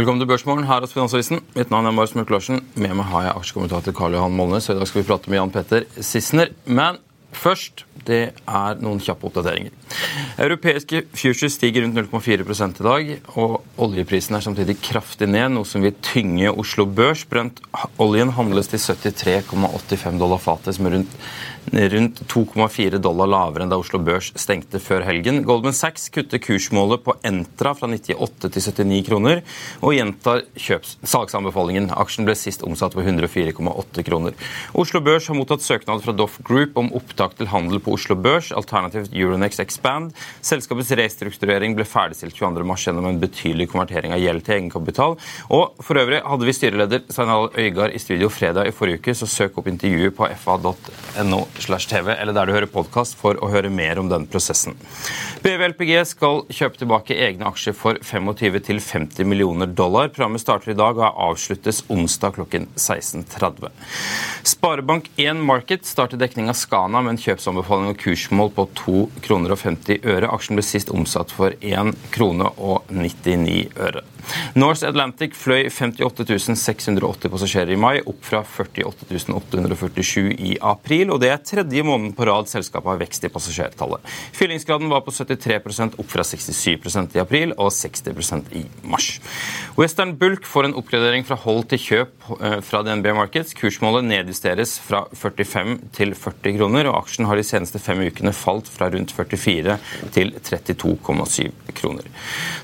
Velkommen til Børsmorgen her hos Finansavisen. Mitt navn er Marius Mørk Larsen. Med meg har jeg aksjekommentator Karl Johan Molnes. I dag skal vi prate med Jan Petter Sissener. Men først det er noen kjappe oppdateringer. Europeiske futures stiger rundt 0,4 i dag, og oljeprisen er samtidig kraftig ned, noe som vil tynge Oslo Børs. Brent oljen handles til 73,85 dollar fatet, som er rundt, rundt 2,4 dollar lavere enn da Oslo Børs stengte før helgen. Goldman Sachs kutter kursmålet på Entra fra 98 til 79 kroner, og gjentar salgsanbefalingen. Aksjen ble sist omsatt på 104,8 kroner. Oslo Børs har mottatt søknad fra Doff Group om opptak til handel på Oslo Børs, alternativt Euronex Expand. Selskapets restrukturering ble ferdigstilt 22.3 gjennom en betydelig konvertering av gjeld til egenkapital. Og for øvrig hadde vi styreleder Sveinald Øygard i studio fredag i forrige uke, så søk opp intervjuet på fa.no tv, eller der du hører podkast, for å høre mer om den prosessen. BVLPG skal kjøpe tilbake egne aksjer for 25 til 50 millioner dollar. Programmet starter i dag og avsluttes onsdag klokken 16.30. Sparebank1 Market starter dekning av Skana med en kjøpsanbefaling og kursmål på 2 kroner og 50 øre. Aksjen ble sist omsatt for 1 krone og 99 øre. Norse Atlantic fløy 58 680 passasjerer i mai, opp fra 48 847 i april. og Det er tredje måneden på rad selskapet har vekst i passasjertallet. Fyllingsgraden var på 73% opp fra 67% i april og 60% i mars. Western Bulk får en oppgradering fra hold til kjøp eh, fra DNB Markets. Kursmålet nedjusteres fra 45 til 40 kroner, og aksjen har de seneste fem ukene falt fra rundt 44 til 32,7 kroner.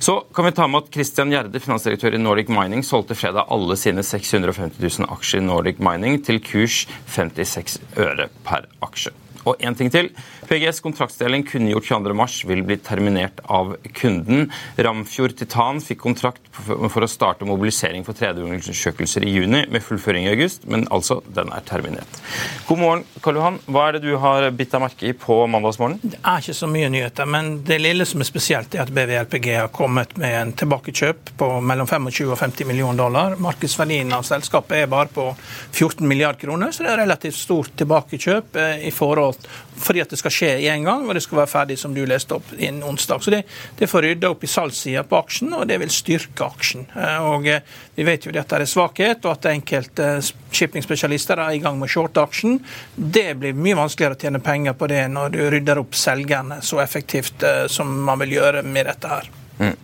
Så kan vi ta med at Christian Gjerde Gjerde, finansdirektør i Nordic Mining, solgte fredag alle sine 650 000 aksjer i Nordic Mining til kurs 56 øre per aksje. Og en ting til. PGS kontraktsdeling kunngjort 22.3 vil bli terminert av kunden. Ramfjord Titan fikk kontrakt for å starte mobilisering for tredjeundersøkelser i juni, med fullføring i august, men altså, den er terminert. God morgen, Karl Johan. Hva er det du har bitt deg merke i på mandagsmorgen? Det er ikke så mye nyheter, men det lille som er spesielt, er at BVLPG har kommet med en tilbakekjøp på mellom 25 og 50 millioner dollar. Markedsverdien av selskapet er bare på 14 milliarder kroner, så det er relativt stort tilbakekjøp eh, i forhold fordi at det skal skje en gang, og det skal være ferdig som du leste opp innen onsdag. Så Det, det får rydda opp i salgssida på aksjen, og det vil styrke aksjen. Eh, og eh, Vi vet jo at det er svakhet, og at enkelte eh, shippingspesialister er i gang med å shorte aksjen. Det blir mye vanskeligere å tjene penger på det når du rydder opp selgerne så effektivt som man vil gjøre med dette her. Mm.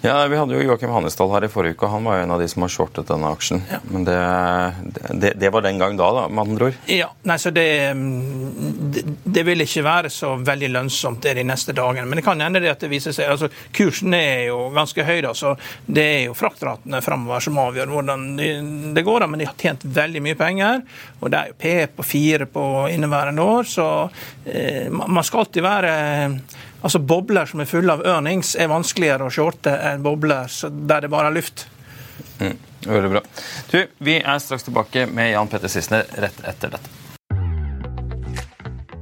Ja, Vi hadde jo Joakim Hannesdal her i forrige uke, og han var jo en av de som har shortet denne aksjen. Ja. Men det, det, det, var den gang da, da, med andre ord? Ja, nei, så det, det, vil ikke være så veldig lønnsomt det de neste dagene. Men det kan hende det at det viser seg altså Kursen er jo ganske høy, da, så det er jo fraktratene framover som avgjør hvordan det går. da, Men de har tjent veldig mye penger, og det er jo P på fire på inneværende år, så eh, man skal alltid være Altså Bobler som er fulle av earnings, er vanskeligere å shorte enn bobler der det bare er luft. Mm, veldig bra. Du, Vi er straks tilbake med Jan Petter Sissener rett etter dette.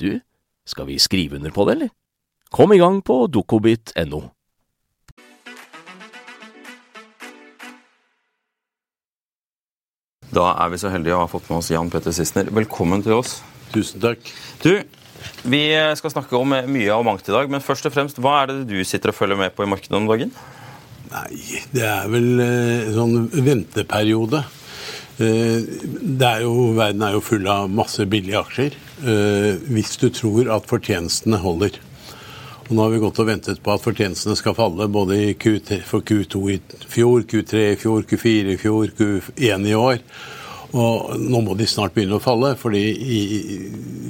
du, skal vi skrive under på det, eller? Kom i gang på dokobit.no. Da er vi så heldige å ha fått med oss Jan Petter Sissener. Velkommen til oss. Tusen takk. Du, vi skal snakke om mye og mangt i dag, men først og fremst, hva er det du sitter og følger med på i markedet om dagen? Nei, det er vel eh, sånn venteperiode. Eh, er jo, verden er jo full av masse billige aksjer. Eh, hvis du tror at fortjenestene holder. Og nå har vi gått og ventet på at fortjenestene skal falle både i Q3, for Q2 i fjor, Q3 i fjor, Q4 i fjor, Q1 i år. Og nå må de snart begynne å falle. fordi i,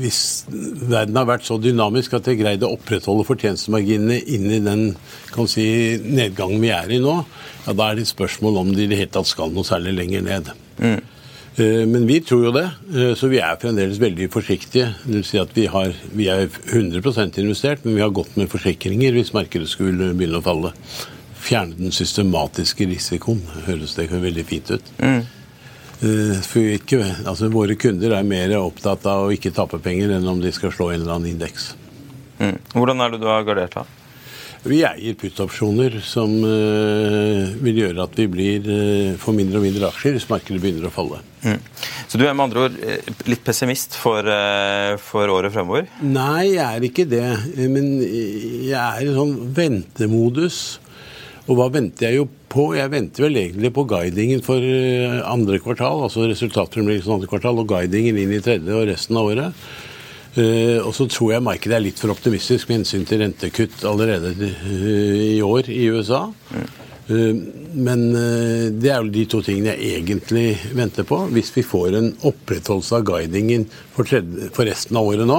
hvis verden har vært så dynamisk at de har greid å opprettholde fortjenestemarginene inn i den kan si, nedgangen vi er i nå, ja, da er det et spørsmål om de i det hele tatt skal noe særlig lenger ned. Mm. Eh, men vi tror jo det, eh, så vi er fremdeles veldig forsiktige. Det vil si at vi, har, vi er 100% investert, men vi har gått med forsikringer hvis markedet skulle begynne å falle. Fjerne den systematiske risikoen, høres det veldig fint ut. Mm. Eh, for ikke, altså Våre kunder er mer opptatt av å ikke tape penger enn om de skal slå en eller annen indeks. Mm. Hvordan er det du har gardert da? Vi eier puttopsjoner som uh, vil gjøre at vi blir, uh, får mindre og mindre aksjer hvis markedet begynner å falle. Mm. Så du er med andre ord litt pessimist for, uh, for, året fremover? Nei, jeg er ikke det. Men jeg er i sånn ventemodus. Og hva venter jeg jo på? Jeg venter vel egentlig på guidingen for andre kvartal, altså resultatfremleggelsen andre kvartal, og guidingen inn i tredje og resten av året. Uh, og så tror jeg markedet er litt for optimistisk med hensyn til rentekutt allerede uh, i år i USA. Men det er jo de to tingene jeg egentlig venter på. Hvis vi får en opprettholdelse av guidingen for, tredje, for resten av året nå,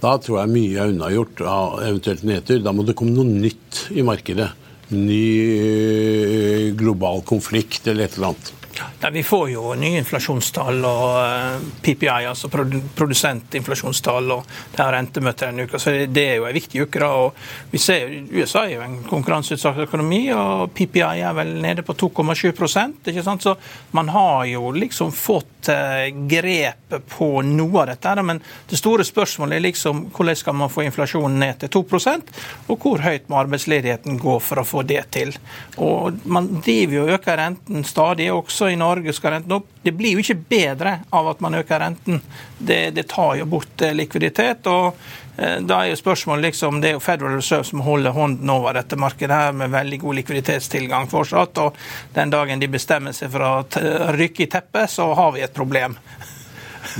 da tror jeg mye er unnagjort av eventuelt nedtur. Da må det komme noe nytt i markedet. Ny global konflikt eller et eller annet. Ja, vi får jo nye inflasjonstall og eh, PPI, altså produsentinflasjonstall, og det er rentemøter denne uka. Så det er jo en viktig uke. da, og vi ser USA er jo en konkurranseutsatt økonomi, og PPI er vel nede på 2,7% ikke sant? Så man har jo liksom fått grepet grep på noe av dette. Men det store spørsmålet er liksom hvordan skal man få inflasjonen ned til 2 og hvor høyt må arbeidsledigheten gå for å få det til. Og Man driver jo og øker renten stadig også også i Norge skal renten opp. Det blir jo ikke bedre av at man øker renten. Det, det tar jo bort eh, likviditet. og eh, da er jo spørsmålet liksom, Det er jo Federal Reserve som holder hånden over dette markedet her med veldig god likviditetstilgang fortsatt. og Den dagen de bestemmer seg for å rykke i teppet, så har vi et problem.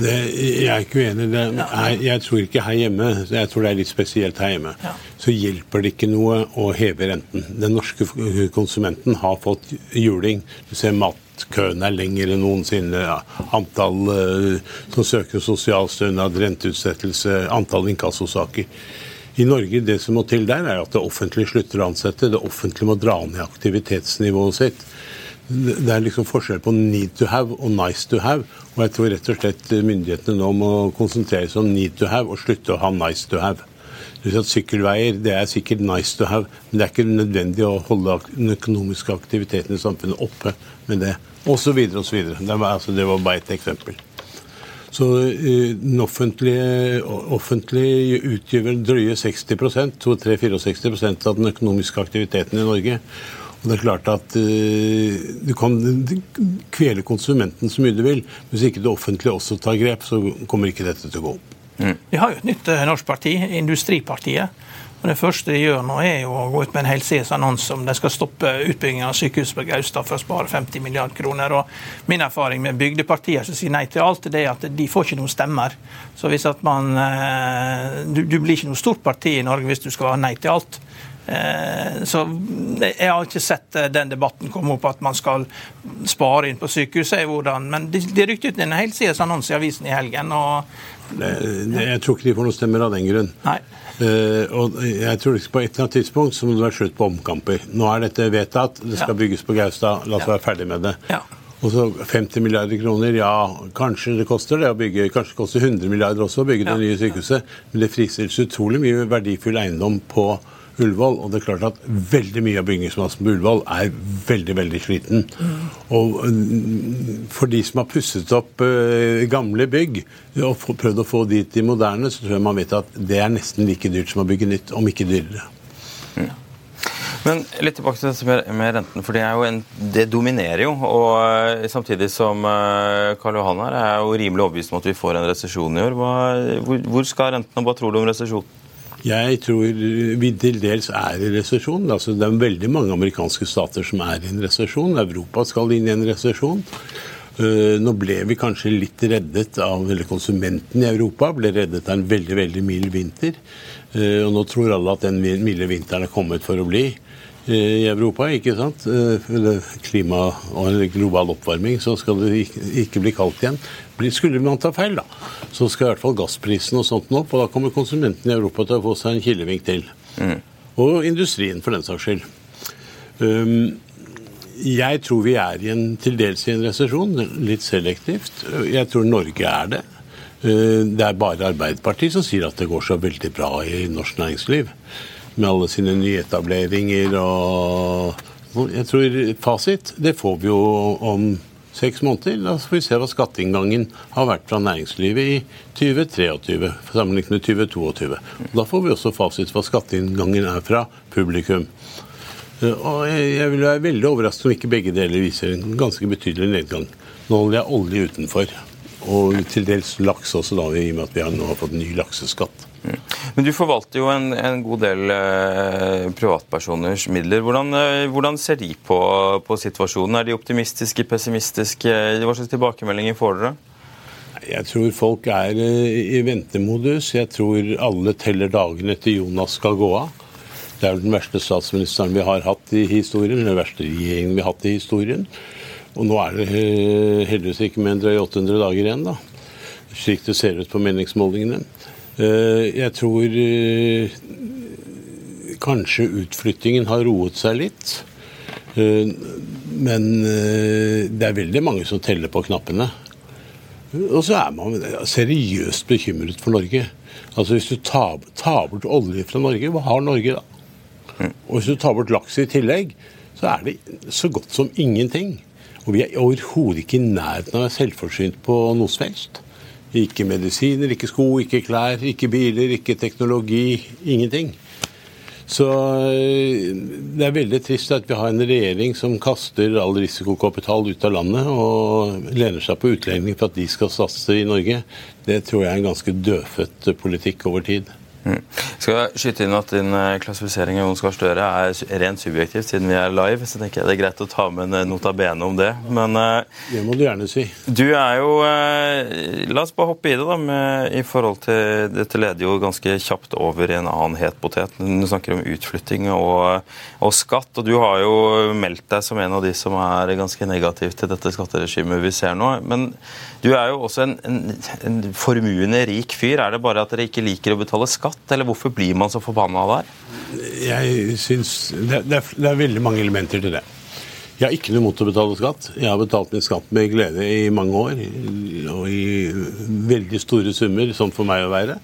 Det, jeg er ikke uenig. Det, jeg, jeg tror ikke her hjemme, jeg tror det er litt spesielt her hjemme, ja. så hjelper det ikke noe å heve renten. Den norske konsumenten har fått juling. Du ser mat Køene er lengre enn noensinne. Antall uh, som søker sosialstønad, renteutsettelse, antall inkassosaker. I Norge det som må til der, er at det offentlige slutter å ansette. Det offentlige må dra ned aktivitetsnivået sitt. Det er liksom forskjell på need to have og nice to have. Og jeg tror rett og slett myndighetene nå må konsentrere seg om need to have og slutte å ha nice to have. Sykkelveier det er sikkert nice to have, men det er ikke nødvendig å holde den økonomiske aktiviteten i samfunnet oppe med det. Og så videre og så videre. Det var, altså, det var bare et eksempel. Så den offentlige, offentlige utgjør drøye 60 2-3-64% av den økonomiske aktiviteten i Norge. Og det er klart at uh, Du kan kvele konsumenten så mye du vil. Hvis ikke det offentlige også tar grep, så kommer ikke dette til å gå opp. Mm. Vi har jo et nytt eh, norsk parti, Industripartiet. Og Det første de gjør nå, er jo å gå ut med en helsidesannonse om de skal stoppe utbyggingen av sykehus på Gaustad for å spare 50 milliarder kroner. Og Min erfaring med bygdepartier som sier nei til alt, det er at de får ikke noen stemmer. Så hvis at man, eh, du, du blir ikke noe stort parti i Norge hvis du skal ha nei til alt. Eh, så Jeg har ikke sett den debatten komme opp at man skal spare inn på sykehuset. Men de, de rykte ut en helsides annonse i avisen i helgen. og Jeg tror ikke de får noe stemmer av den grunn. Nei. Uh, og jeg tror ikke På et eller annet tidspunkt så må det være slutt på omkamper. Nå er dette vedtatt, det skal ja. bygges på Gaustad. La oss ja. være ferdig med det. Ja. Og så 50 milliarder kroner, ja, kanskje det koster det å bygge. Kanskje det koster 100 milliarder også å bygge det nye sykehuset. Men det fristilles utrolig mye verdifull eiendom på Ullevål. Og det er klart at veldig mye av bygningsmassen på Ullevål er veldig veldig sliten. Og mm, for de som har pusset opp uh, gamle bygg og prøvd å få de til moderne, så tror jeg man vet at det er nesten like dyrt som å bygge nytt, om ikke dyrere. Mm. Men litt tilbake til dette med, renten, for det, en, det, dominerer jo. Og uh, samtidig som uh, Karl Johan her er jo rimelig overbevist om at vi får en resesjon i år. Hva, hvor, hvor, skal renten, og hva tror du om resesjonen? Jeg tror vi til dels er i resesjon. Altså, det er veldig mange amerikanske stater som er i en resesjon. Europa skal inn i en resesjon. Uh, nå ble vi kanskje litt reddet av eller Konsumenten i Europa ble reddet av en veldig veldig mild vinter. Uh, og nå tror alle at den milde vinteren er kommet for å bli i Europa. ikke sant? Klima og global oppvarming, så skal det ikke bli kaldt igjen. Skulle man ta feil, da, så skal i hvert fall gassprisen og sånt opp. Og da kommer konsumenten i Europa til å få seg en kilevink til. Mm. Og industrien, for den saks skyld. Um, jeg tror vi er i en, til dels i en resesjon, litt selektivt. Jeg tror Norge er det. Uh, det er bare Arbeiderpartiet som sier at det går så veldig bra i norsk næringsliv med alle sine nyetableringer og Jeg tror fasit det får vi jo om seks måneder. Da får vi se hva skatteinngangen har vært fra næringslivet i 2023 sammenlignet med 2022. Da får vi også fasit hva skatteinngangen er fra publikum. Og jeg vil være veldig overrasket om ikke begge deler viser en ganske betydelig nedgang. Nå holder jeg olje utenfor, og til dels laks også, da, i og med at vi nå har fått ny lakseskatt. Men du forvalter jo en, en god del eh, privatpersoners midler. Hvordan, eh, hvordan ser de på, på, situasjonen? Er de optimistiske, pessimistiske? Hva slags tilbakemeldinger får dere? Jeg tror folk er eh, i ventemodus. Jeg tror alle teller dagene til Jonas skal gå av. Det er den verste statsministeren vi har hatt i historien, den verste regjeringen vi har hatt i historien. Og nå er det heldigvis ikke mer enn drøye 800 dager igjen, da. Slik det ser ut på meningsmålingene. Eh, jeg tror eh, kanskje utflyttingen har roet seg litt. Eh, men det er veldig mange som teller på knappene. Og så er man seriøst bekymret for Norge. Altså Hvis du tar, tar bort olje fra Norge, hva har Norge da? Og hvis du tar bort laks i tillegg, så er det så godt som ingenting. Og vi er overhodet ikke i nærheten av å være selvforsynt på noe som helst. Ikke medisiner, ikke sko, ikke klær, ikke biler, ikke teknologi. Ingenting. Så eh, det er veldig trist at vi har en regjering som kaster all risikokapital ut av landet og lener seg på utlendinger for at de skal satse i Norge. Det tror jeg er en ganske dødfødt politikk over tid. Mm. Skal jeg skyte inn at Din eh, klassifisering av Jonas Gahr Støre er rent subjektiv, siden vi er live. så tenker jeg Det er greit å ta med en nota bene om det. Men eh, Det må du gjerne si. Du er jo eh, La oss bare hoppe i det, da. Med, i forhold til, Dette leder jo ganske kjapt over i en annen het potet. Du snakker om utflytting og, og, skatt. Og du har jo meldt deg som en av de som er ganske negativ til dette skatteregimet vi ser nå. Men du er jo også en, en, en formuende rik fyr. Er det bare at dere ikke liker å betale skatt? Skatt, eller hvorfor blir man så forbanna der? Jeg synes det, det, er, det er veldig mange elementer til det. Jeg har ikke noe mot å betale skatt. Jeg har betalt min skatt med glede i mange år. Og i veldig store summer, sånn for meg å være.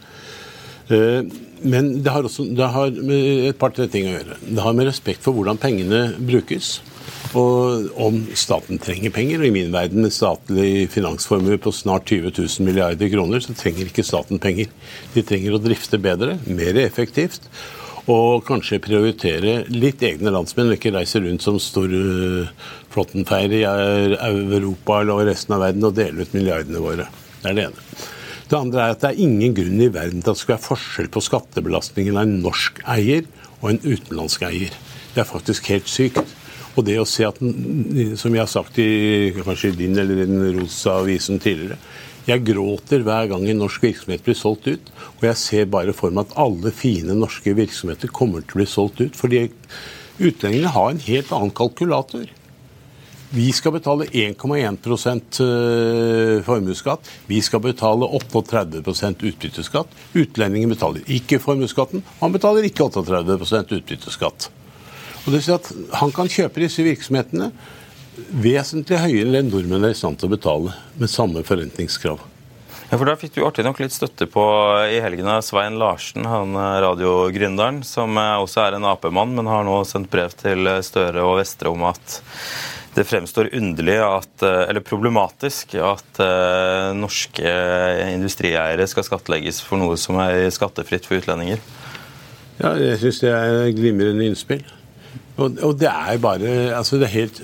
Eh, men det har også det har et par-tre ting å gjøre. Det har med respekt for hvordan pengene brukes. Og om staten trenger penger, og i min verden med statlig finansformue på snart 20 000 milliarder kroner, så trenger ikke staten penger. De trenger å drifte bedre, mer effektivt, og kanskje prioritere litt egne landsmenn, og ikke reise rundt som stor flåttenfeier i Europa eller resten av verden og dele ut milliardene våre. Det er det ene. Det andre er at det er ingen grunn i verden til at det skal være forskjell på skattebelastningen av en norsk eier og en utenlandsk eier. Det er faktisk helt sykt. Og det å se at, som jeg har sagt i kanskje din eller den rosa avisen tidligere, Jeg gråter hver gang en norsk virksomhet blir solgt ut. Og jeg ser bare for meg at alle fine norske virksomheter kommer til å bli solgt ut. Fordi utlendingene har en helt annen kalkulator. Vi skal betale 1,1 eh, formuesskatt. Vi skal betale 38% utbytteskatt. Utlendingen betaler ikke formuesskatten. Han betaler ikke 38% utbytteskatt. Og det vil si at Han kan kjøpe disse virksomhetene vesentlig høyere enn nordmenn er i stand til å betale, med samme forventningskrav. Ja, for Da fikk du artig nok litt støtte på i helgen av Svein Larsen, han radiogründeren, som også er en Ap-mann, men har nå sendt brev til Støre og Vestre om at det fremstår underlig, at, eller problematisk, at norske industrieiere skal skattlegges for noe som er skattefritt for utlendinger. Ja, Jeg syns det er glimrende innspill. Og, og, det er bare altså Det er helt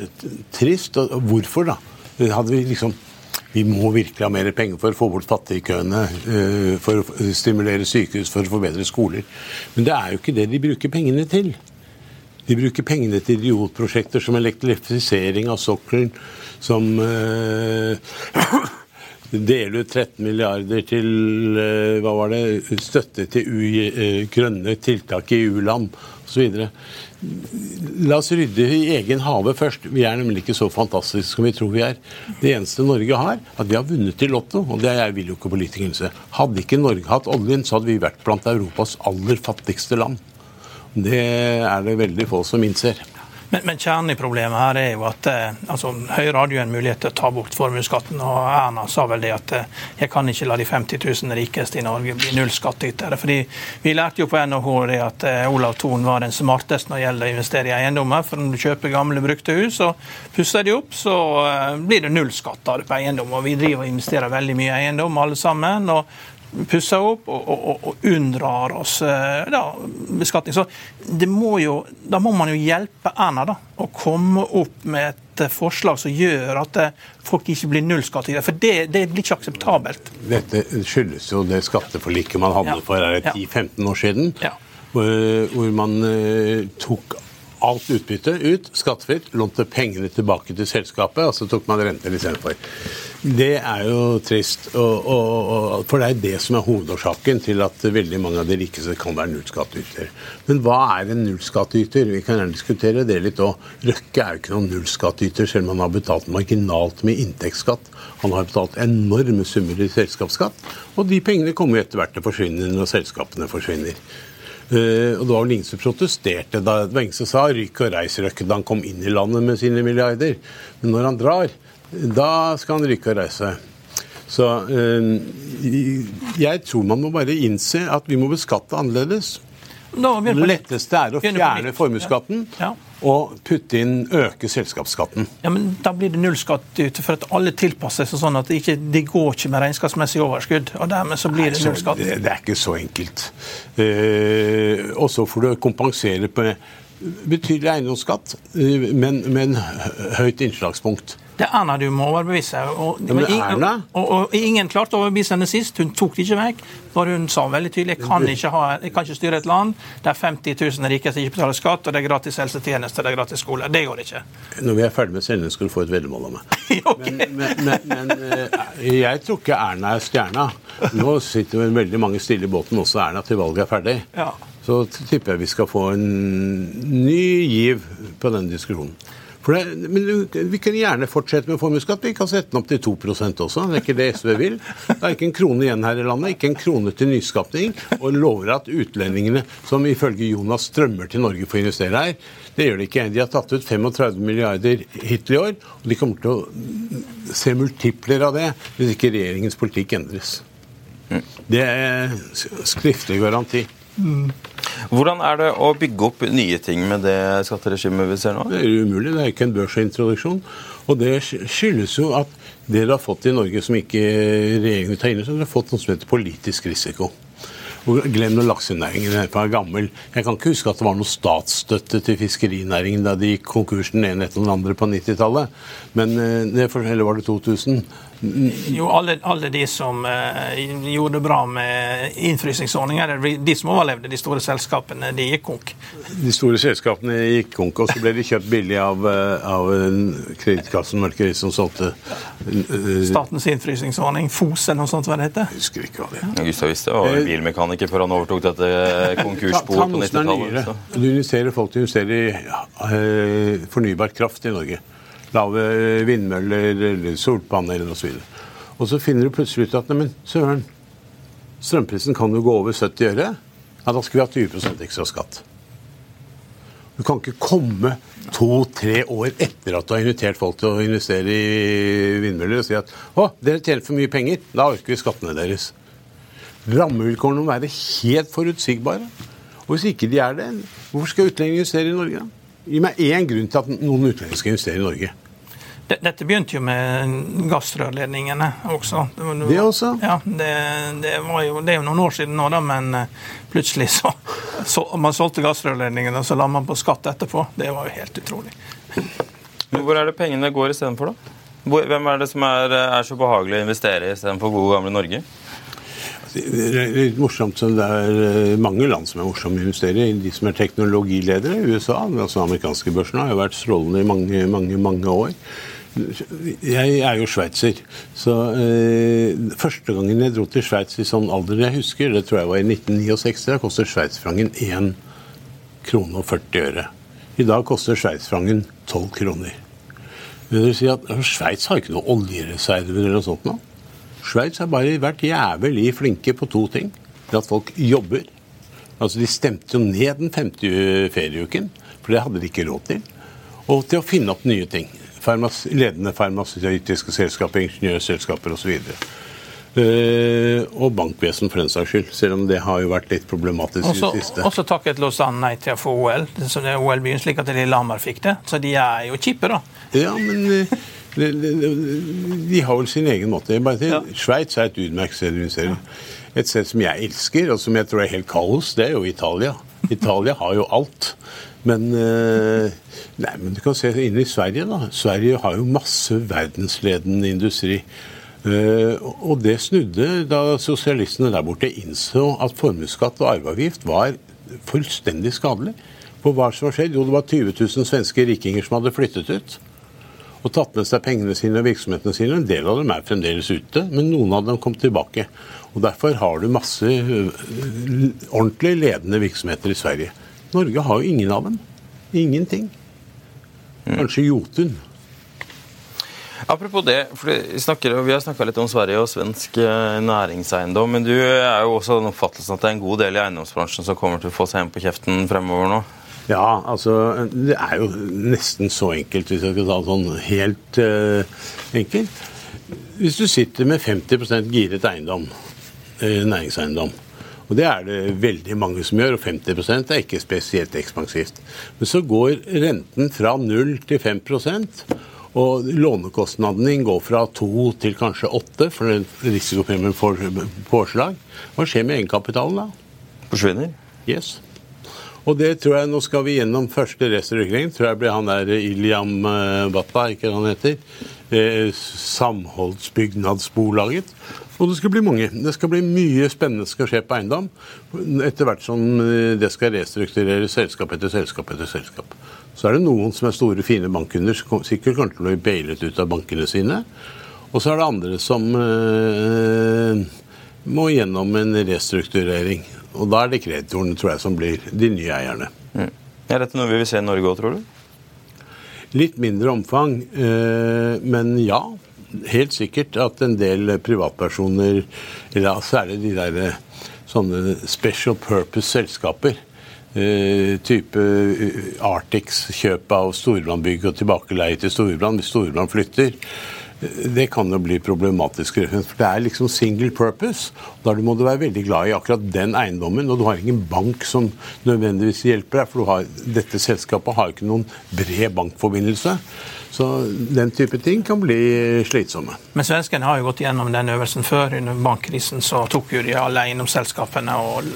trist. Og, hvorfor, da? Hadde vi liksom vi må virkelig ha mer penger for å få bort fattigkøene, uh, for å stimulere sykehus, for å forbedre skoler. Men det er jo ikke det de bruker pengene til. De bruker pengene til idiotprosjekter som elektrifisering av sokkelen, som uh, deler ut 13 milliarder til uh, hva var det, støtte til u, uh, grønne tiltak i u-land osv. La oss rydde i egen hage først. Vi er nemlig ikke så fantastiske som vi tror vi er. Det eneste Norge har, at vi har vunnet i Lotto, og det vil jo ikke politikerne. Hadde ikke Norge hatt oljen, så hadde vi vært blant Europas aller fattigste land. Det er det veldig få som innser. Men, men kjernen i problemet her er jo at eh, altså, Høyre hadde jo en mulighet til å ta bort formuesskatten, og Erna sa vel det at eh, jeg kan ikke la de 50 000 rikeste i Norge bli nullskattytere. Fordi vi lærte jo på NHH det at eh, Olav Thon var den smarteste når det gjelder å investere i eiendommer. For når du kjøper gamle, brukte hus og pusser de opp, så blir det nullskatt av det på eiendom. Og vi driver og investerer veldig mye i eiendom alle sammen. og pusser opp og, og, og, unndrar oss eh, da, beskatning. Så må jo, da må man jo hjelpe Erna da, å komme opp med et eh, forslag som gjør at eh, folk ikke blir nullskattytere. For det, det, blir ikke akseptabelt. Dette skyldes jo det skatteforliket man hadde ja. for 10-15 år siden. Ja. Hvor, hvor man tok alt utbytte ut, skattefritt, lånte pengene tilbake til selskapet, og så tok man renter istedenfor. Det er jo trist, og, og, og, for det er det som er hovedårsaken til at veldig mange av de rikeste kan være nullskattyter. Men hva er en nullskattyter? Vi kan gjerne diskutere det litt òg. Røkke er jo ikke noen nullskattyter, selv om han har betalt marginalt med inntektsskatt. Han har betalt enorme summer i selskapsskatt, og de pengene kommer jo etter hvert til å forsvinne når selskapene forsvinner. Uh, og Det var vel ingen som protesterte da det var ingen som sa 'ryk og reis Røkke' da han kom inn i landet med sine milliarder. Men når han drar, da skal han ryke og reise. Så uh, jeg tror man må bare innse at vi må beskatte annerledes. Det letteste er å fjerne formuesskatten. Ja. Ja og inn øke selskapsskatten. Ja, men Da blir det nullskatt ute, for at alle tilpasser seg sånn at det ikke de går ikke med regnskapsmessig overskudd. og Dermed så blir det nullskatt. Det, det, er ikke så enkelt. Eh, og så får du kompensere på betydelig eiendomsskatt, eh, men med høyt innslagspunkt. Det er Erna du må overbevise. Og, men Erna? Og, og, og, ingen klarte å overbevise henne sist. Hun tok det ikke vekk. For hun sa veldig tydelig jeg kan ikke, ha, jeg kan ikke styre et land der 50 000 rike som ikke betaler skatt, og det er gratis helsetjeneste, det er gratis skole. Det går ikke. Når vi er ferdig med sendingen, skal du få et veddemål av meg. okay. Men, men, men, men, eh, jeg tror ikke Erna er stjerna. Nå sitter veldig mange stille i båten, også Erna, til valget er ferdig. Ja. Så tipper jeg vi skal få en ny giv på den diskusjonen. Det, men Vi kan gjerne fortsette med formuesskatt. Vi kan sette den opp til 2 også. Det er ikke det SV vil. Det er ikke en krone igjen her i landet. Ikke en krone til nyskapning. Og lover at utlendingene som ifølge Jonas strømmer til Norge for å investere her, det gjør de ikke. De har tatt ut 35 milliarder hittil i år. Og de kommer til å se multipler av det hvis ikke regjeringens politikk endres. Det er skriftlig garanti. Mm. Hvordan er det å bygge opp nye ting med det skatteregimet vi ser nå? Det er umulig. Det er ikke en børsintroduksjon. Og det skyldes jo at det dere har fått i Norge som ikke regjeringen tar ta inn, så dere har fått noe som heter politisk risiko. Og glem laksenæringen. Den er gammel. Jeg kan ikke huske at det var noe statsstøtte til fiskerinæringen da de gikk konkurs den ene etter den andre på 90-tallet. Men eh, Eller var det 2000? Jo, alle, alle de som eh, gjorde det bra med innfrysningsordninger, de som overlevde, de store selskapene, de gikk konk. De store selskapene gikk konk, og så ble de kjøpt billig av, eh, av Kredittkassen Mørkeri, som solgte uh, Statens innfrysningsordning, FOS eller noe sånt, hva det heter? Jeg husker ikke hva det heter. Gustav Wiste var eh, bilmekaniker før han overtok dette konkursboet på 90-tallet. Du investerer folk til å investere i uh, fornybar kraft i Norge. Lave vindmøller solpaneler osv. Og, og så finner du plutselig ut at neimen, søren, strømprisen kan jo gå over 70 øre. Ja, da skal vi ha 20% ekstra skatt. Du kan ikke komme to-tre år etter at du har invitert folk til å investere i vindmøller og si at å, dere tjener for mye penger, da øker vi skattene deres. Rammevilkårene må være helt forutsigbare. Og hvis ikke de er det, hvorfor skal utlendinger investere i Norge? Gi meg én grunn til at noen utlendinger skal investere i Norge. Dette begynte jo med gassrørledningene også. Det også? Ja, det, det, jo, det, er jo noen år siden nå, da, men eh, plutselig så, så Man solgte gassrørledningene, og så la man på skatt etterpå. Det var jo helt utrolig. Hvor er det pengene går istedenfor, da? Hvem er det som er, er så behagelig å investere i istedenfor gode, gamle Norge? Det er litt morsomt, så det er eh, mange land som er morsomme å investere i. De som er teknologiledere i USA, altså amerikanske børsene, har jo vært strålende i mange, mange, mange år. Jeg er jo sveitser. Så eh, første gangen jeg dro til Sveits i sånn alder jeg husker, det tror jeg var i 1969, da koster sveitsfrangen 1 krone og 40 øre. I dag koster sveitsfrangen 12 kroner. Vil si at Sveits har ikke noe oljereserver eller noe sånt nå. Sveits har bare vært jævlig flinke på to ting. Det at folk jobber. Altså De stemte jo ned den femte ferieuken, for det hadde de ikke råd til. Og til å finne opp nye ting farmas, ledende farmasøytiske selskaper, ingeniørselskaper osv. Uh, eh, og bankvesen, for den saks skyld. Selv om det har jo vært litt problematisk også, i det siste. Også takket Lausanne nei til å få OL, så det er OL-byen, slik at Lillehammer fikk det. Så de er jo kjipe, da. Ja, men uh, de, de, de, har vel sin egen måte. Ja. Sveits er et utmerket sted å investere. Et sted som jeg elsker, og som jeg tror er helt kaos, det er jo Italia. Italia har jo alt. Men, uh, nei, men du kan se inn i Sverige. da. Sverige har jo masse verdensledende industri. Uh, og det snudde da sosialistene der borte innså at formuesskatt og arveavgift var fullstendig skadelig. For hva som har skjedd? Jo, det var 20 000 svenske rikinger som hadde flyttet ut. Og tatt med seg pengene sine og virksomhetene sine. En del av dem er fremdeles ute, men noen av dem kom tilbake. Og Derfor har du masse uh, ordentlig ledende virksomheter i Sverige. Norge har jo ingen av dem. Ingenting. Kanskje Jotun. Apropos det, for vi, snakker, vi har snakka litt om Sverige og svensk eh, næringseiendom. Men du er jo også den oppfattelsen at det er en god del i eiendomsbransjen som kommer til å få seg en på kjeften fremover nå? Ja, altså Det er jo nesten så enkelt, hvis jeg skal ta det sånn helt uh, enkelt. Hvis du sitter med 50 giret eiendom, uh, næringseiendom, og Det er det veldig mange som gjør, og 50% er ikke spesielt ekspansivt. Men så går renten fra 0 til 5 og lånekostnaden din går fra 2 til kanskje 8 for risikopremien får påslag. Hva skjer med egenkapitalen da? Forsvinner? Yes. Og det tror jeg, Nå skal vi gjennom første restrukturering. tror jeg blir han der Iliam Batta, ikke han heter. Eh, Samholdsbygnadsbolaget. Og det skal bli mange. Det skal bli mye spennende skal skje på eiendom. Etter hvert som eh, det skal restruktureres selskap etter selskap etter selskap. Så er det noen som er store, fine bankkunder som sikkert kommer til å bli bailet ut av bankene sine. Og så er det andre som eh, må gjennom en restrukturering. Og da er det kreditorene, tror jeg, som blir de nye eierne. Mm. Er dette noe vi vil se i Norge òg, tror du? Litt mindre omfang, eh, men ja helt sikkert at en del privatpersoner, eller særlig de der eh, sånne special purpose-selskaper, Uh, type Arctics kjøp av Storebrand-bygg og tilbakeleie til Storbrann hvis Storbrann flytter. Det kan jo bli problematisk. For det er liksom single purpose. Da må du være veldig glad i akkurat den eiendommen. Og du har ingen bank som nødvendigvis hjelper deg, for har, dette selskapet har ikke noen bred bankforbindelse. Så den type ting kan bli slitsomme. Men svenskene har jo gått gjennom den øvelsen før. Under bankkrisen så tok jo de alle eiendomsselskapene, og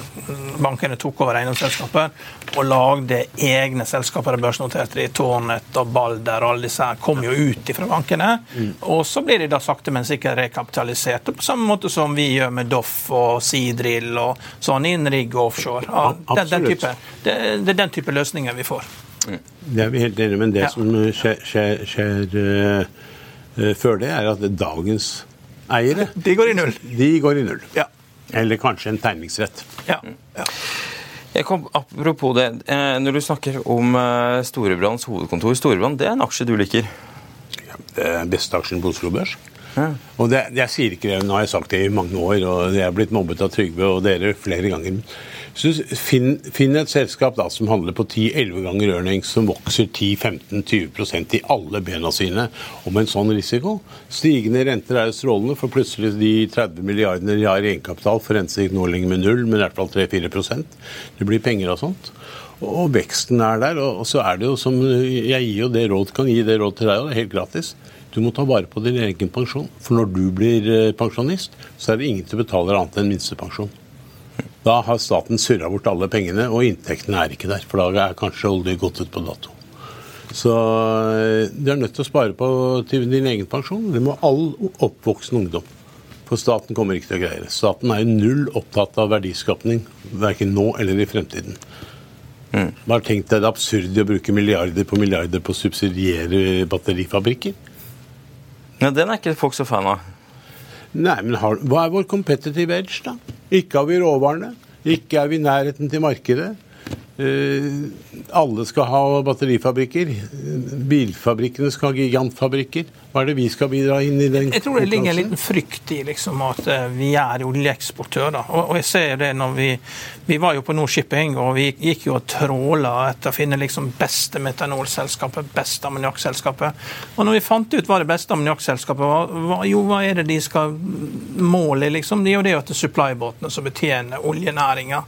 bankene tok over eiendomsselskaper og lagde egne selskaper børsnoterte. De Tårnet og Balder og alle disse her kom jo ut fra bankene. Mm. og så blir de da sakte, men sikkert rekapitalisert. På samme måte som vi gjør med Doff og Seadrill og sånn innrigg og offshore. Ja, den, den type, det, det, er den type løsninger vi får. Det er vi helt enige men det ja. som skjer, skjer, skjer uh, før det, er at dagens eiere De går i null. De går i null. Ja. Eller kanskje en tegningsrett. Ja. ja. Kom, apropos det, eh, når du snakker om eh, Storebrands hovedkontor Storebrand, det er en aksje du liker? Ja, det er beste aksjen på Oslo Børs. Ja. Og det, jeg sier ikke det, nå har jeg sagt det i mange år, og jeg er blitt mobbet av Trygve og dere flere ganger. Finn, finn, et selskap da, som handler på 10-11 ganger earnings, som vokser 10-15-20% i alle bena sine, og med en sånn risiko. Stigende renter er strålende, for plutselig de 30 milliardene de har i egenkapital forrenter ikke nå lenger med null, men i hvert fall 3-4% Det blir penger og sånt. Og veksten er der. Og så er det jo som Jeg gir jo det råd, kan gi det råd til deg, og det er helt gratis. Du må ta vare på din egen pensjon. For når du blir eh, pensjonist, så er det ingen som betaler annet enn minstepensjon. Da har staten surra bort alle pengene, og inntektene er ikke der. For da er kanskje olje gått ut på dato. Så eh, du er nødt til å spare på til din egen pensjon. Det må all oppvoksen ungdom. For staten kommer ikke til å greie det. Staten er jo null opptatt av verdiskapning, verken nå eller i fremtiden. Mm. Bare tenk deg det absurde å bruke milliarder på milliarder på å subsidiere batterifabrikker. Ja, Den er ikke folk så fan av. Nei, men har, hva er vår competitive edge, da? Ikke har vi råvarene. Ikke er vi i nærheten til markedet. Uh, alle skal ha batterifabrikker. Bilfabrikkene skal ha gigantfabrikker. Hva er det vi skal bidra inn i den Jeg tror det ligger en liten frykt i liksom, at eh, vi er oljeeksportør. Og, og, jeg ser det når vi Vi var jo på Nordshipping, og vi gikk jo og tråla etter å finne liksom beste metanolselskapet, beste ammoniakkselskapet. Og når vi fant ut hva det beste ammoniakkselskapet var, jo, hva er det de skal måle, liksom? Det er jo det at det er supply-båtene som betjener oljenæringa.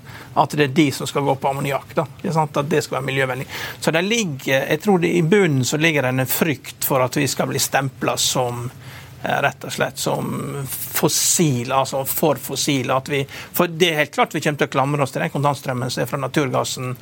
At det er de som skal gå på ammoniakk. At det skal være miljøvennlig. Så det ligger, jeg tror det i bunnen så ligger det en frykt for at vi skal bli stempla som eh, rett og slett som fossile, altså for fossile. At vi, for det er helt klart vi kommer til å klamre oss til den kontantstrømmen som er fra naturgassen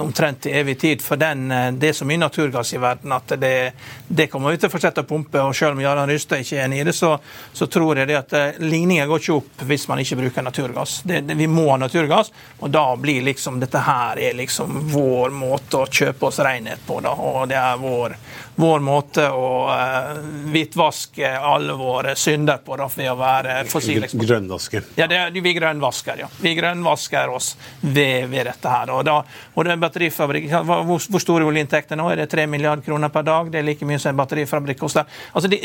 omtrent til evig tid. For den, eh, det er så mye naturgass i verden at det, det kommer vi til å fortsette å pumpe. og Selv om Jarand Rystad ikke er enig i det, så, så, tror jeg det at ligningen ligninga går ikke opp hvis man ikke bruker naturgass. Det, det, vi må ha naturgass, og da blir liksom dette her er liksom vår måte å kjøpe oss renhet på. da, og det er vår, vår måte å uh, hvitvaske alle våre synder på da, ved å være fossileksport. Grønnvasker. Ja, det vi grønnvasker, ja. Vi grønnvasker oss ved, ved dette her. og da og det er batterifabrikk, hvor, hvor store oljeinntekter nå? Er det 3 milliarder kroner per dag? Det er like mye som en batterifabrikk koster. Altså, de,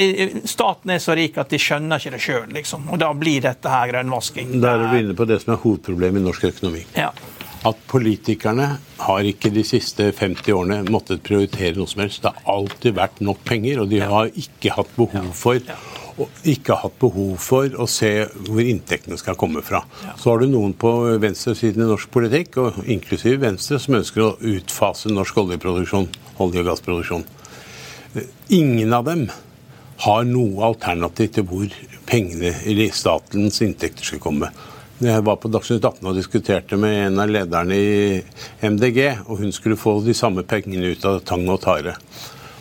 staten er så rik at de skjønner ikke det sjøl, liksom. Og da blir dette her grønnvasking. Da er du inne på det som er hovedproblemet i norsk økonomi. Ja. At politikerne har ikke de siste 50 årene måttet prioritere noe som helst. Det har alltid vært nok penger, og de har ikke hatt behov for ikke hatt behov for å se hvor inntektene skal komme fra. Ja. Så har du noen på venstresiden i norsk politikk, og inklusiv Venstre, som ønsker å utfase norsk oljeproduksjon, olje- og gassproduksjon. Ingen av dem har noe alternativ til hvor pengene eller statens inntekter skal komme. Jeg var på Dagsnytt 18 og diskuterte med en av lederne i MDG, og hun skulle få de samme pengene ut av tang og tare.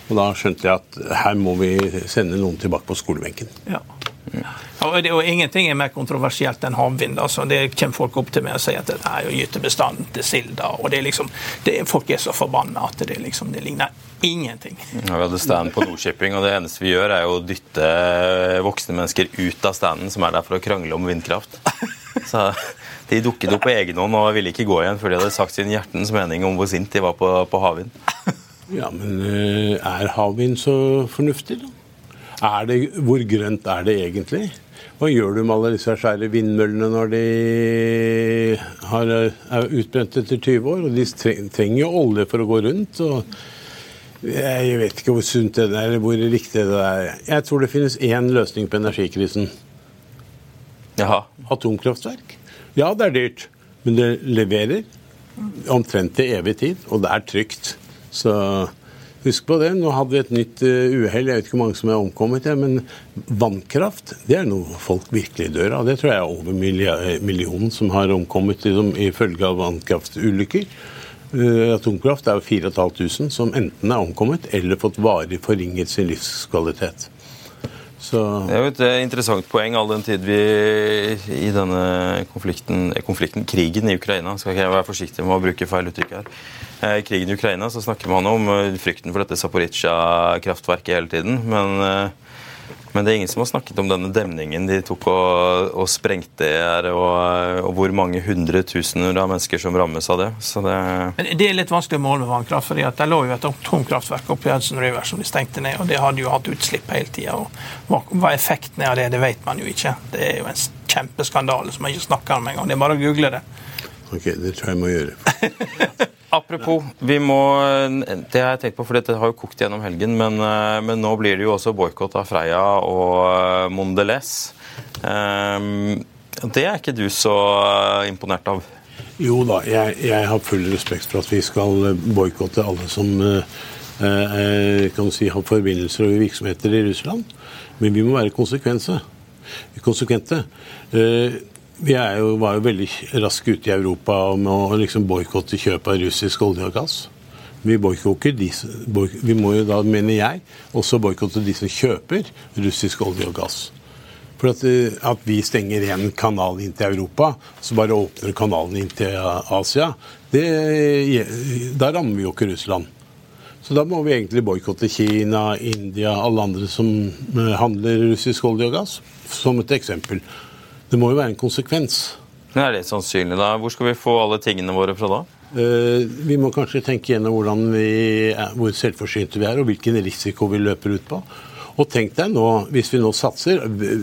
Og da skjønte jeg at her må vi sende noen tilbake på skolebenken. Ja. Ja, og, det, og, Ingenting er mer kontroversielt enn havvind. Altså. Det kommer folk opp til meg og sier at det er jo gytebestanden til silda. og det er liksom, det, Folk er så forbanna at det, liksom, det ligner ingenting. Ja, vi hadde stand på Nordshipping, og det eneste vi gjør, er jo å dytte voksne mennesker ut av standen, som er der for å krangle om vindkraft. Så De dukket opp på egen hånd og ville ikke gå igjen før de hadde sagt sin hjertens mening om hvor sint de var på, på havvind. Ja, men eh, er havvind så fornuftig, da? Er det, hvor grønt er det egentlig? Hva gjør du med alle disse svære vindmøllene når de har, er utbrent etter 20 år? Og de trenger jo olje for å gå rundt. Jeg vet ikke hvor sunt det er, eller hvor riktig det er. Jeg tror det finnes én løsning på energikrisen. Jaha. Atomkraftverk. Ja, det er dyrt, men det leverer omtrent til evig tid, og det er trygt. Så husk på det. Nå hadde vi et nytt uh, uhell, jeg vet ikke hvor mange som er omkommet, men vannkraft det er noe folk virkelig dør av. Det tror jeg er over millionen som har omkommet liksom, følge av vannkraftulykker. Uh, atomkraft er jo 4500 som enten er omkommet eller fått varig forringet sin livskvalitet. Så Det er jo et eh, interessant poeng all den tid vi i denne konflikten, eh, konflikten krigen i Ukraina Skal ikke jeg være forsiktig med å bruke feil uttrykk her. I krigen i Ukraina så snakker man om eh, frykten for dette Zaporizjzja-kraftverket hele tiden. Men, eh, men det er ingen som har snakket om denne demningen de tok og, og sprengte her, og, og hvor mange hundre tusener av mennesker som rammes av det. Så det Men Det er litt vanskelig å måle med vannkraft. for Det lå jo et atomkraftverk oppe i Hudson River som de stengte ned. og Det hadde jo hatt utslipp hele tida. Hva, hva effekten er av det, det vet man jo ikke. Det er jo en kjempeskandale som man ikke snakker om engang. Det er bare å google det. ok, det tror jeg jeg må gjøre. Apropos, vi må, det har jeg tenkt på, for dette har jo kokt gjennom helgen, men, eh, men nå blir det jo også boikott av Freia og eh, Mondelez. Um, det er ikke du så eh, imponert av? Jo da, jeg, jeg har full respekt for at vi skal boikotte alle som eh, eh, kan si, har forbindelser og virksomheter i Russland. Men vi må være konsekvense. konsekvente. Eh, vi jo, var jo veldig raske ute i Europa med å liksom boikotte kjøp av russisk olje og gass. Vi, boykotter de, vi må jo da, mener jeg, også boikotte de som kjøper russisk olje og gass. For at, eh, at vi stenger én kanal inn til Europa, så bare åpner kanalen inn til Asia, det, da rammer vi jo ikke Russland. Så da må vi egentlig boikotte Kina, India, alle andre som eh, handler russisk olje og gass, som et eksempel. Det må jo være en konsekvens. Men Er det sannsynlig, da? Hvor skal vi få alle tingene våre fra da? Eh, Vi må kanskje tenke gjennom hvordan vi er, hvor selvforsynte vi er, og hvilken risiko vi løper ut på. Og tenk deg nå, hvis vi nå satser,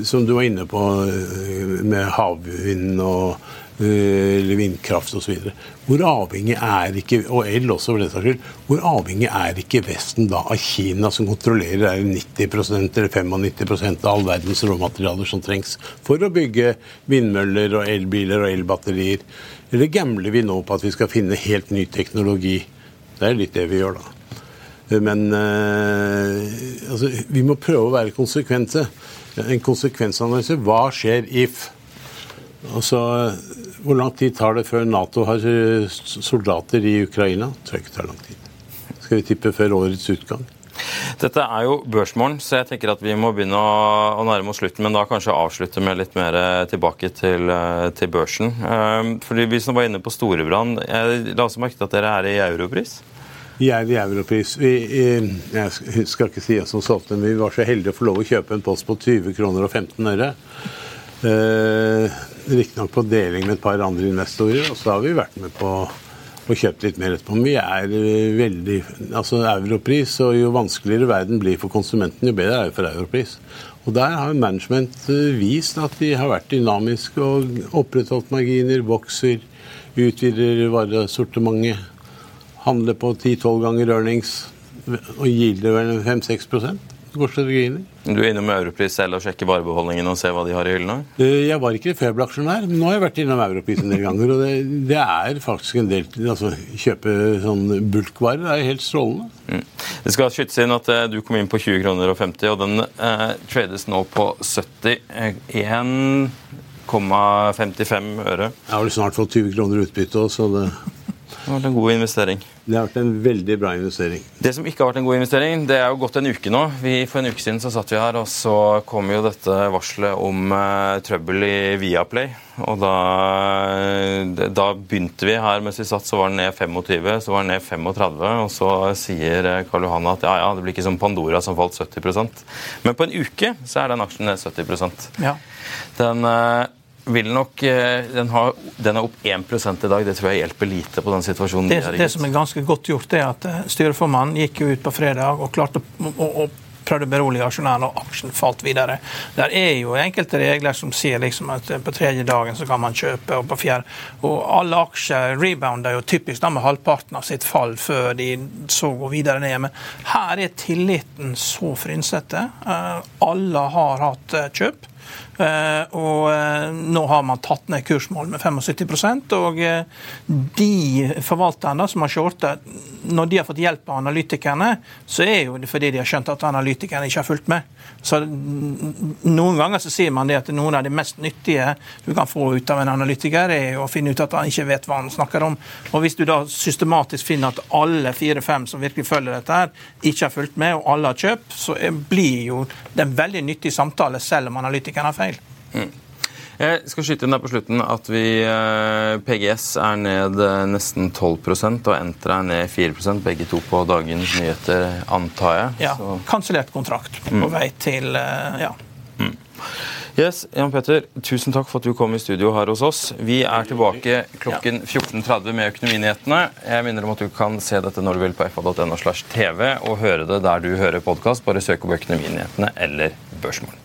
som du var inne på eh, med havvind og eh, eller vindkraft osv. Hvor avhengig er ikke og el også for den saks skyld, hvor avhengig er ikke Vesten da av Kina, som kontrollerer er 90% eller 95 av all verdens råmaterialer som trengs for å bygge vindmøller og elbiler og elbatterier? Eller gambler vi nå på at vi skal finne helt ny teknologi? Det er litt det vi gjør, da. Men eh, altså, vi må prøve å være konsekvente. En konsekvensanalyse. Hva skjer if? Altså, hvor lang tid tar det før Nato har eh, soldater i Ukraina? Det tror ikke det tar lang tid. Skal vi tippe før årets utgang? Dette er jo børsmorgen, så jeg tenker at vi må begynne å, å nærme oss slutten. Men da kanskje avslutte med litt mer tilbake til, eh, til børsen. Um, fordi Vi som var inne på Storebrand, jeg la også merke til at dere er i europris. Vi er i europris. Vi, eh, jeg skal ikke si oss som solgte, men vi var så heldige å få lov å kjøpe en post på 20 kroner og 15 øre. Riktignok på deling med et par andre investorer, og så har vi vært med på å kjøpe litt mer etterpå. Men vi er eh, veldig Altså europris, og jo vanskeligere verden blir for konsumenten, jo bedre er det for europris. Og der har management eh, vist at de har vært dynamiske og opprettholdt marginer, vokser, utvider varesortimentet handler på 10-12 ganger earnings og gilder vel 5-6 Går strategien i. Du er innom Europris selv og sjekker varebeholdningen og ser hva de har i hyllene? Eh, Jeg var ikke Febel-aksjonær, men nå har jeg vært innom Europris en del ganger. Og det, det er faktisk en del altså Kjøpe sånn bulkvarer er helt strålende. Mm. Det skal skytes inn at eh, du kom inn på 20 kroner og 50, og den eh, trades nå på 70. Eh, 1,55 øre. Jeg har vel snart fått 20 kroner utbytte òg, så det, Det var en god investering. Det har vært en veldig bra investering. Det som ikke har vært en god investering, det er jo gått en uke nå. Vi, for en uke siden så satt vi her, og så kom jo dette varselet om uh, trøbbel i Viaplay. Og da, da begynte vi her mens vi satt, så var den ned 25, så var den ned 35. Og så sier eh, Karl Johan at ja, ja, det blir ikke som Pandora som falt 70% Men på en uke så er den aksjen ned 70% Ja. Den eh, vil nok eh, den, har, den er opp 1 i dag. Det tror jeg hjelper lite på den situasjonen Det, er i. det som er ganske godt gjort, er at eh, styreformannen gikk jo ut på fredag og klarte å, å, å prøvde å berolige aksjonærene, og aksjen falt videre. Der er jo enkelte regler som sier liksom at eh, på tredje dagen så kan man kjøpe, og på fjerde Og alle aksjer rebounder jo typisk da med halvparten av sitt fall før de så gå videre ned. Men her er tilliten så frynsete. Alle har hatt kjøp. Og nå har man tatt ned kursmål med 75% og de forvalterne som har shortet, når de har fått hjelp av analytikerne, så er jo det fordi de har skjønt at analytikerne ikke har fulgt med. Så Noen ganger så sier man det at noen av de mest nyttige du kan få ut av en analytiker, er å finne ut at han ikke vet hva han snakker om. Og Hvis du da systematisk finner at alle fire-fem som virkelig følger dette, her, ikke har fulgt med, og alle har kjøpt, så blir jo det en veldig nyttig samtale, selv om analytikeren har feil. Mm. Jeg skal skyte inn der på slutten at vi, eh, PGS er ned eh, nesten 12% og Entra er ned 4% begge to på dagens nyheter, antar jeg. Ja. Kansellert kontrakt på mm. vei til eh, ja. Mm. Yes, Jan Petter, tusen takk for at du kom i studio her hos oss. Vi er tilbake klokken 14.30 med Økonominyhetene. Jeg minner om at du kan se dette når du vil på fa.no slash tv, og høre det der du hører podkast. Bare søk opp Økonominyhetene eller Børsmorgen.